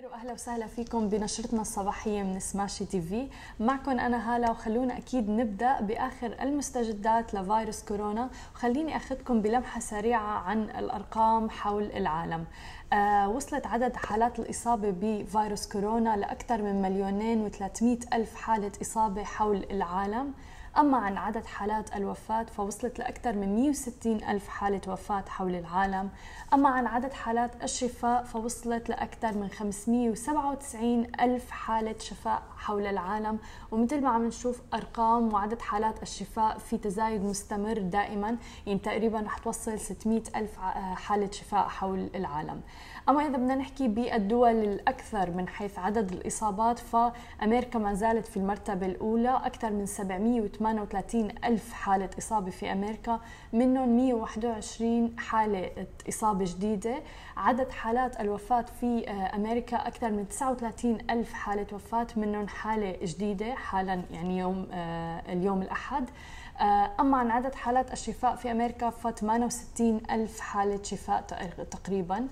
خير وأهلا وسهلا فيكم بنشرتنا الصباحية من سماشي تي في. معكم أنا هالة وخلونا أكيد نبدأ بآخر المستجدات لفيروس كورونا. وخليني أخذكم بلمحة سريعة عن الأرقام حول العالم. آه وصلت عدد حالات الإصابة بفيروس كورونا لأكثر من مليونين و300 ألف حالة إصابة حول العالم. أما عن عدد حالات الوفاة فوصلت لأكثر من 160 ألف حالة وفاة حول العالم. أما عن عدد حالات الشفاء فوصلت لأكثر من 597 ألف حالة شفاء حول العالم. ومثل ما عم نشوف أرقام وعدد حالات الشفاء في تزايد مستمر دائما. يعني تقريبا رح توصل 600 ألف حالة شفاء حول العالم. أما إذا بدنا نحكي بالدول الأكثر من حيث عدد الإصابات فأمريكا ما زالت في المرتبة الأولى أكثر من 738 ألف حالة إصابة في أمريكا منهم 121 حالة إصابة جديدة. عدد حالات الوفاة في أمريكا أكثر من 39 ألف حالة وفاة منهم حالة جديدة حالا يعني يوم اليوم الأحد. أما عن عدد حالات الشفاء في أمريكا ف 68 ألف حالة شفاء تقريباً. آه،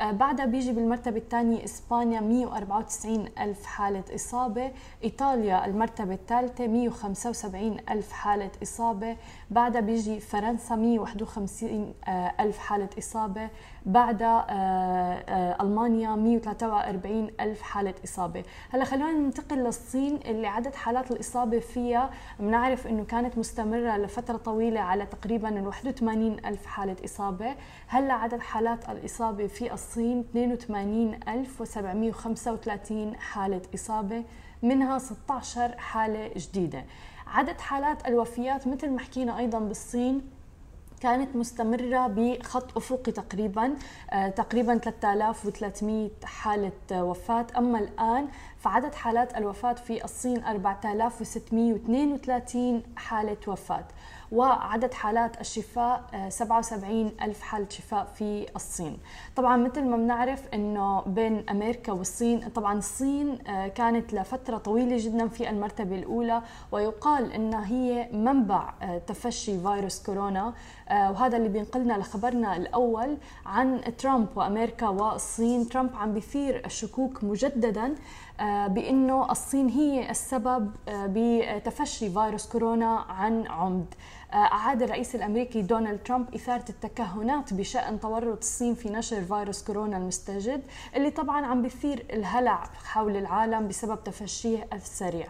بعدها بيجي بالمرتبة الثانية إسبانيا 194 ألف حالة إصابة إيطاليا المرتبة الثالثة 175 ألف حالة إصابة بعدها بيجي فرنسا 151 آه، ألف حالة إصابة. بعدها آه، ألمانيا 143 ألف حالة إصابة. هلا خلونا ننتقل للصين اللي عدد حالات الإصابة فيها بنعرف أنه كانت مستمرة لفترة طويلة على تقريبا 81 ألف حالة إصابة. هلا عدد حالات الإصابة في الصين الصين 82735 حالة إصابة منها 16 حالة جديدة. عدد حالات الوفيات مثل ما حكينا أيضا بالصين كانت مستمرة بخط أفقي تقريبا آه، تقريبا 3300 حالة وفاة. أما الآن فعدد حالات الوفاة في الصين 4632 حالة وفاة. وعدد حالات الشفاء 77 آه، ألف حالة شفاء في الصين. طبعا مثل ما بنعرف أنه بين أمريكا والصين طبعا الصين آه، كانت لفترة طويلة جدا في المرتبة الأولى ويقال أنها هي منبع آه، تفشي فيروس كورونا وهذا اللي بينقلنا لخبرنا الأول عن ترامب وأمريكا والصين. ترامب عم بيثير الشكوك مجددا بأنه الصين هي السبب بتفشي فيروس كورونا عن عمد. أعاد الرئيس الأمريكي دونالد ترامب إثارة التكهنات بشأن تورط الصين في نشر فيروس كورونا المستجد اللي طبعا عم بيثير الهلع حول العالم بسبب تفشيه السريع.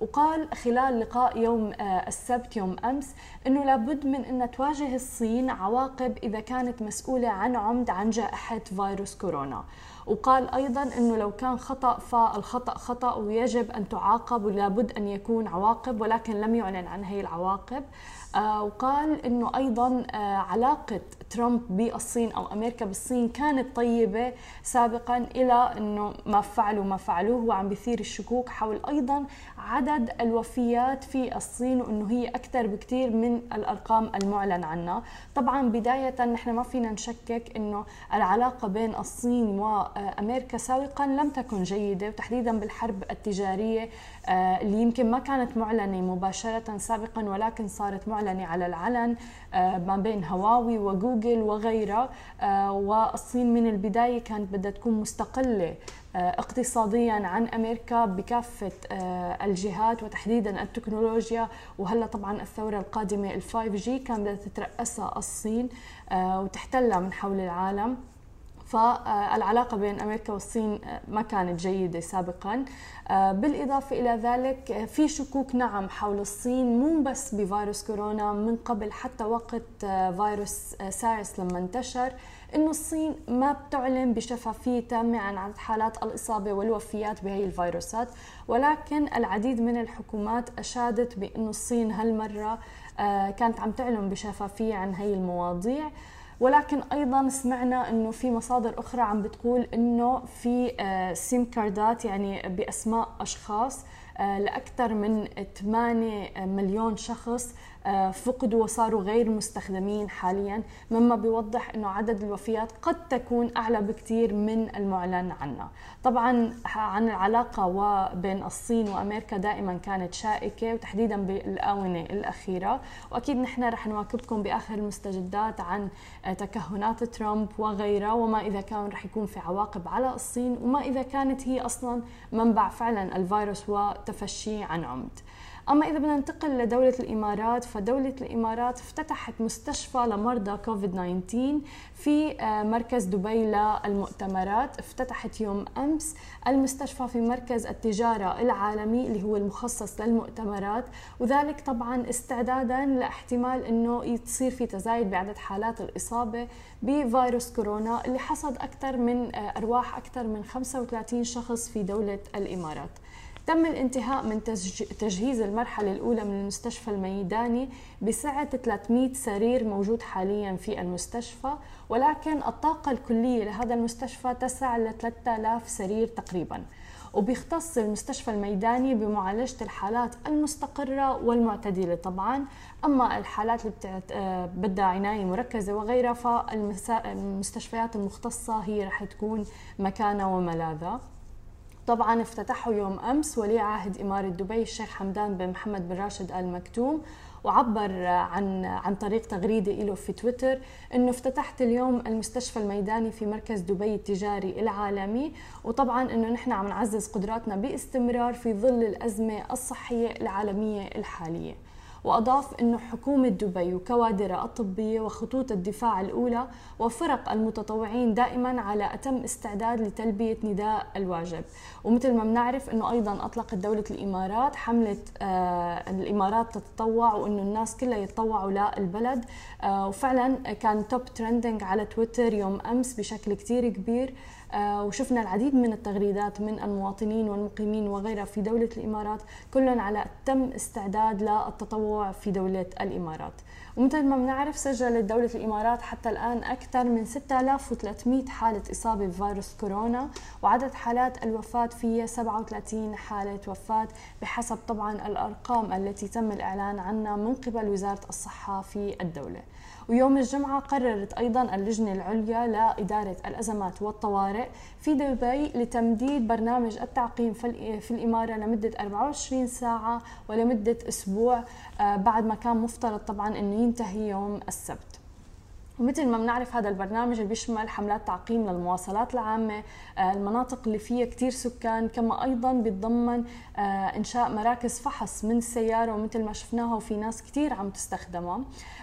وقال خلال لقاء يوم آه، السبت يوم أمس إنه لابد من ان تواجه الصين عواقب إذا كانت مسؤولة عن عمد عن جائحة فيروس كورونا. وقال أيضا إنه لو كان خطأ فالخطأ خطأ ويجب أن تعاقب ولابد أن يكون عواقب ولكن لم يعلن عن هي العواقب. آه، وقال إنه أيضا آه، علاقة ترامب بالصين أو أمريكا بالصين كانت طيبة سابقا إلى إنه ما فعلوا ما فعلوه وعم بيثير الشكوك حول أيضا عدد الوفيات في الصين وإنه هي أكثر بكثير من الأرقام المعلن عنها. طبعا بداية نحن ما فينا نشكك إنه العلاقة بين الصين وأمريكا سابقا لم تكن جيدة وتحديدا بالحرب التجارية آه، اللي يمكن ما كانت معلنة مباشرة سابقا ولكن صارت معلنة على العلن آه، ما بين هواوي وجوجل. وغيرها آه، والصين من البداية كانت بدها تكون مستقلة اقتصاديا عن أمريكا بكافة الجهات وتحديدا التكنولوجيا. وهلأ طبعا الثورة القادمة ال 5 جي كان بدها تترأسها الصين وتحتلها من حول العالم. فالعلاقة بين أمريكا والصين ما كانت جيدة سابقا. بالإضافة إلى ذلك في شكوك نعم حول الصين مو بس بفيروس كورونا من قبل حتى وقت فيروس سارس لما انتشر إنه الصين ما بتعلن بشفافيه تامه عن عدد حالات الإصابة والوفيات بهي الفيروسات. ولكن العديد من الحكومات أشادت بإنه الصين هالمرة آه، كانت عم تعلن بشفافية عن هي المواضيع. ولكن أيضا سمعنا إنه في مصادر أخرى عم بتقول إنه في سيم آه، كاردات يعني بأسماء أشخاص آه، لأكثر من 8 مليون شخص فقدوا وصاروا غير مستخدمين حاليا مما بيوضح إنه عدد الوفيات قد تكون أعلى بكثير من المعلن عنها. طبعا عن العلاقة وبين الصين وأمريكا دائما كانت شائكة وتحديدا بالآونة الأخيرة. وأكيد نحن رح نواكبكم بآخر المستجدات عن تكهنات ترامب وغيرها وما إذا كان رح يكون في عواقب على الصين وما إذا كانت هي أصلا منبع فعلا الفيروس وتفشيه عن عمد. أما إذا بدنا ننتقل لدولة الإمارات فدولة الإمارات افتتحت مستشفى لمرضى كوفيد 19 في آه، مركز دبي للمؤتمرات. افتتحت يوم أمس المستشفى في مركز التجارة العالمي اللي هو المخصص للمؤتمرات. وذلك طبعا استعدادا لاحتمال أنه تصير في تزايد بعدد حالات الإصابة بفيروس كورونا اللي حصد أكثر من آه، أرواح أكثر من 35 شخص في دولة الإمارات. تم الانتهاء من تجهيز المرحلة الأولى من المستشفى الميداني بسعة 300 سرير موجود حاليا في المستشفى ولكن الطاقة الكلية لهذا المستشفى تسع ل 3000 سرير تقريبا وبيختص المستشفى الميداني بمعالجة الحالات المستقرة والمعتدلة طبعا أما الحالات اللي. آه، بدها عناية مركزة وغيرها فالمستشفيات المختصة هي رح تكون مكانة وملاذة طبعا افتتحه يوم أمس ولي عهد إمارة دبي الشيخ حمدان بن محمد بن راشد ال مكتوم وعبر عن عن طريق تغريدة له في تويتر إنه افتتحت اليوم المستشفى الميداني في مركز دبي التجاري العالمي. وطبعا إنه نحن عم نعزز قدراتنا باستمرار في ظل الأزمة الصحية العالمية الحالية. وأضاف أنه حكومة دبي وكوادرها الطبية وخطوط الدفاع الأولى وفرق المتطوعين دائما على أتم استعداد لتلبية نداء الواجب. ومثل ما بنعرف أنه أيضا أطلقت دولة الإمارات حملة آه الإمارات تتطوع وأنه الناس كلها يتطوعوا للبلد. آه وفعلا كان توب ترندنج على تويتر يوم أمس بشكل كتير كبير. وشفنا العديد من التغريدات من المواطنين والمقيمين وغيرها في دولة الإمارات كلهم على تم استعداد للتطوع في دولة الإمارات. ومثل ما بنعرف سجلت دولة الإمارات حتى الآن أكثر من 6300 حالة إصابة بفيروس كورونا وعدد حالات الوفاة فيها 37 حالة وفاة بحسب طبعا الأرقام التي تم الإعلان عنها من قبل وزارة الصحة في الدولة. ويوم الجمعة قررت أيضا اللجنة العليا لإدارة الأزمات والطوارئ في دبي لتمديد برنامج التعقيم في الإمارة لمدة 24 ساعة ولمدة أسبوع آه، بعد ما كان مفترض طبعا أنه ينتهي يوم السبت. ومثل ما بنعرف هذا البرنامج اللي بيشمل حملات تعقيم للمواصلات العامة آه، المناطق اللي فيها كثير سكان كما أيضا بيتضمن آه، إنشاء مراكز فحص من السيارة ومثل ما شفناها وفي ناس كثير عم تستخدمها.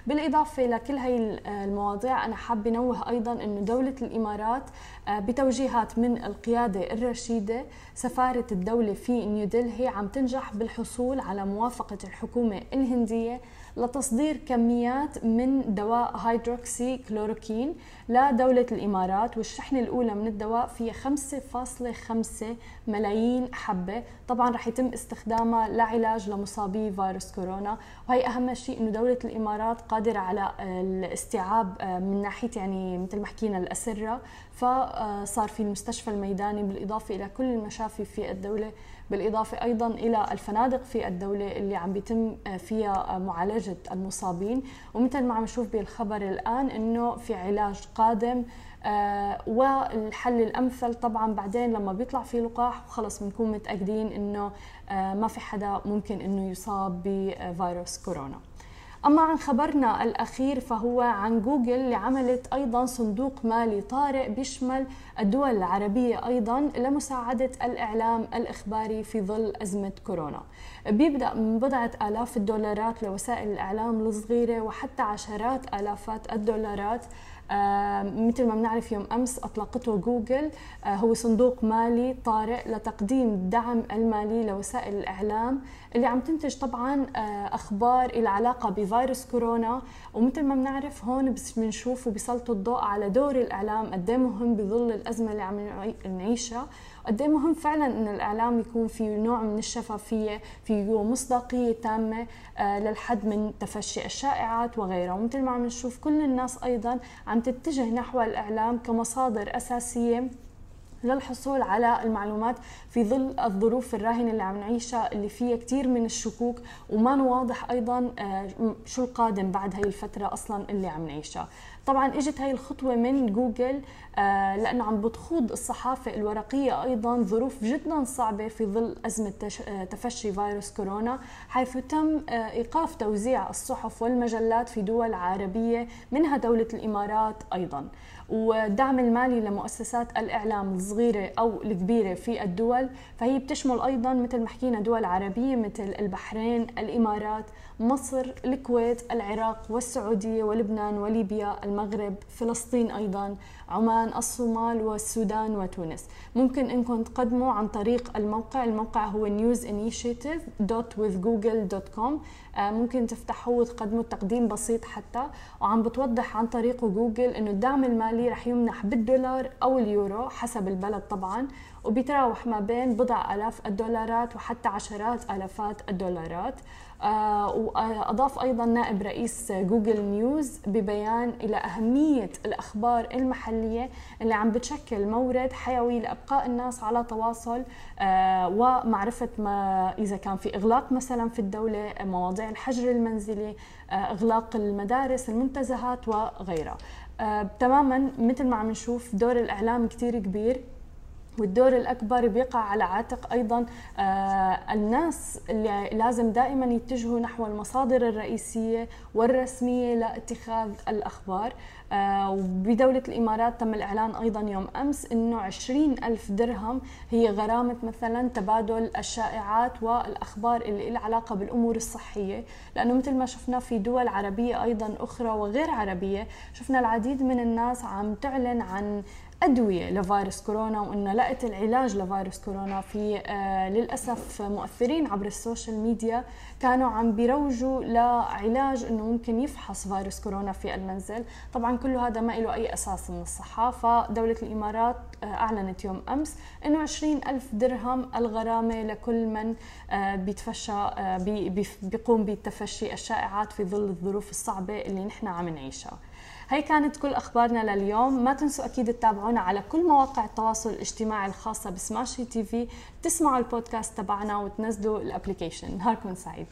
بالإضافة لكل هاي المواضيع أنا حابة نوه أيضا أنه دولة الإمارات آه، بتوجيهات من القيادة الرشيدة سفارة الدولة في نيودلهي عم تنجح بالحصول على موافقة الحكومة الهندية لتصدير كميات من دواء هيدروكسي كلوروكين لدولة الإمارات والشحنة الأولى من الدواء فيها 5.5 ملايين حبة. طبعا رح يتم استخدامها لعلاج لمصابي فيروس كورونا وهي أهم شيء أنه دولة الإمارات قادرة على الاستيعاب آه، من ناحية يعني مثل ما حكينا الأسرة. فصار في المستشفى الميداني بالإضافة إلى كل المشافي في الدولة بالإضافة أيضا إلى الفنادق في الدولة اللي عم بيتم آه، فيها آه، معالجة المصابين. ومثل ما عم نشوف بالخبر الآن أنه في علاج قادم آه والحل الأمثل طبعا بعدين لما بيطلع في لقاح وخلص بنكون متأكدين إنه آه ما في حدا ممكن إنه يصاب بفيروس كورونا. أما عن خبرنا الأخير فهو عن جوجل اللي عملت أيضا صندوق مالي طارئ بيشمل الدول العربية أيضا لمساعدة الإعلام الإخباري في ظل أزمة كورونا. بيبدأ من بضعة آلاف الدولارات لوسائل الإعلام الصغيرة وحتى عشرات آلافات الدولارات. مثل ما بنعرف يوم أمس أطلقته جوجل آه، هو صندوق مالي طارئ لتقديم الدعم المالي لوسائل الإعلام اللي عم تنتج طبعا آه، أخبار إلى علاقة بفيروس كورونا. ومثل ما بنعرف هون بنشوف وبيسلطوا الضوء على دور الإعلام قد إيه مهم بظل الأزمة اللي عم نعيشها. قد إيه مهم فعلا انه الإعلام يكون في نوع من الشفافية فيه مصداقية تامة آه، للحد من تفشي الشائعات وغيرها. ومثل ما عم نشوف كل الناس أيضا عم تتجه نحو الإعلام كمصادر أساسية للحصول على المعلومات في ظل الظروف الراهنة اللي عم نعيشها اللي فيها كثير من الشكوك وما واضح أيضا آه، شو القادم بعد هاي الفترة أصلا اللي عم نعيشها. طبعا إجت هاي الخطوة من جوجل آه، لأنه عم بتخوض الصحافة الورقية أيضا ظروف جدا صعبة في ظل أزمة آه، تفشي فيروس كورونا حيث تم إيقاف توزيع الصحف والمجلات في دول عربية منها دولة الإمارات أيضا. والدعم المالي لمؤسسات الإعلام الصغيرة أو الكبيرة في الدول فهي بتشمل أيضا مثل ما حكينا دول عربية مثل البحرين الإمارات مصر الكويت العراق والسعودية ولبنان وليبيا المغرب فلسطين أيضا عمان الصومال والسودان وتونس. ممكن إنكم تقدموا عن طريق الموقع. الموقع هو newsinitiative.withgoogle.com آه، ممكن تفتحوه وتقدموا تقديم بسيط حتى. وعم بتوضح عن طريقه جوجل إنه الدعم المالي رح يمنح بالدولار أو اليورو حسب البلد طبعا. وبيتراوح ما بين بضع آلاف الدولارات وحتى عشرات آلافات الدولارات. وأضاف أيضا نائب رئيس جوجل نيوز ببيان إلى أهمية الأخبار المحلية اللي عم بتشكل مورد حيوي لأبقاء الناس على تواصل آه، ومعرفة ما إذا كان في إغلاق مثلا في الدولة مواضيع الحجر المنزلي آه، إغلاق المدارس المنتزهات وغيرها. تماما مثل ما عم نشوف دور الإعلام كتير كبير. والدور الأكبر بيقع على عاتق أيضا آه الناس اللي لازم دائما يتجهوا نحو المصادر الرئيسية والرسمية لاتخاذ الأخبار. آه وبدولة الإمارات تم الإعلان أيضا يوم أمس أنه 20 ألف درهم هي غرامة مثلا تبادل الشائعات والأخبار اللي لها علاقة بالأمور الصحية. لأنه مثل ما شفنا في دول عربية أيضا أخرى وغير عربية شفنا العديد من الناس عم تعلن عن أدوية لفيروس كورونا وإنه لقت العلاج لفيروس كورونا في آه للأسف مؤثرين عبر ال social media كانوا عم بيروجوا لعلاج إنه ممكن يفحص فيروس كورونا في المنزل. طبعا كل هذا ما له أي أساس من الصحه فدوله الإمارات آه أعلنت يوم أمس إنه 20 ألف درهم الغرامة لكل من آه بيتفشى بيقوم بتفشي الشائعات في ظل الظروف الصعبة اللي نحن عم نعيشها. هي كانت كل أخبارنا لليوم. ما تنسوا أكيد تتابعونا على كل مواقع التواصل الاجتماعي الخاصة ب Smashi TV. تسمعوا البودكاست تبعنا وتنزلوا ال application نهاركم سعيد.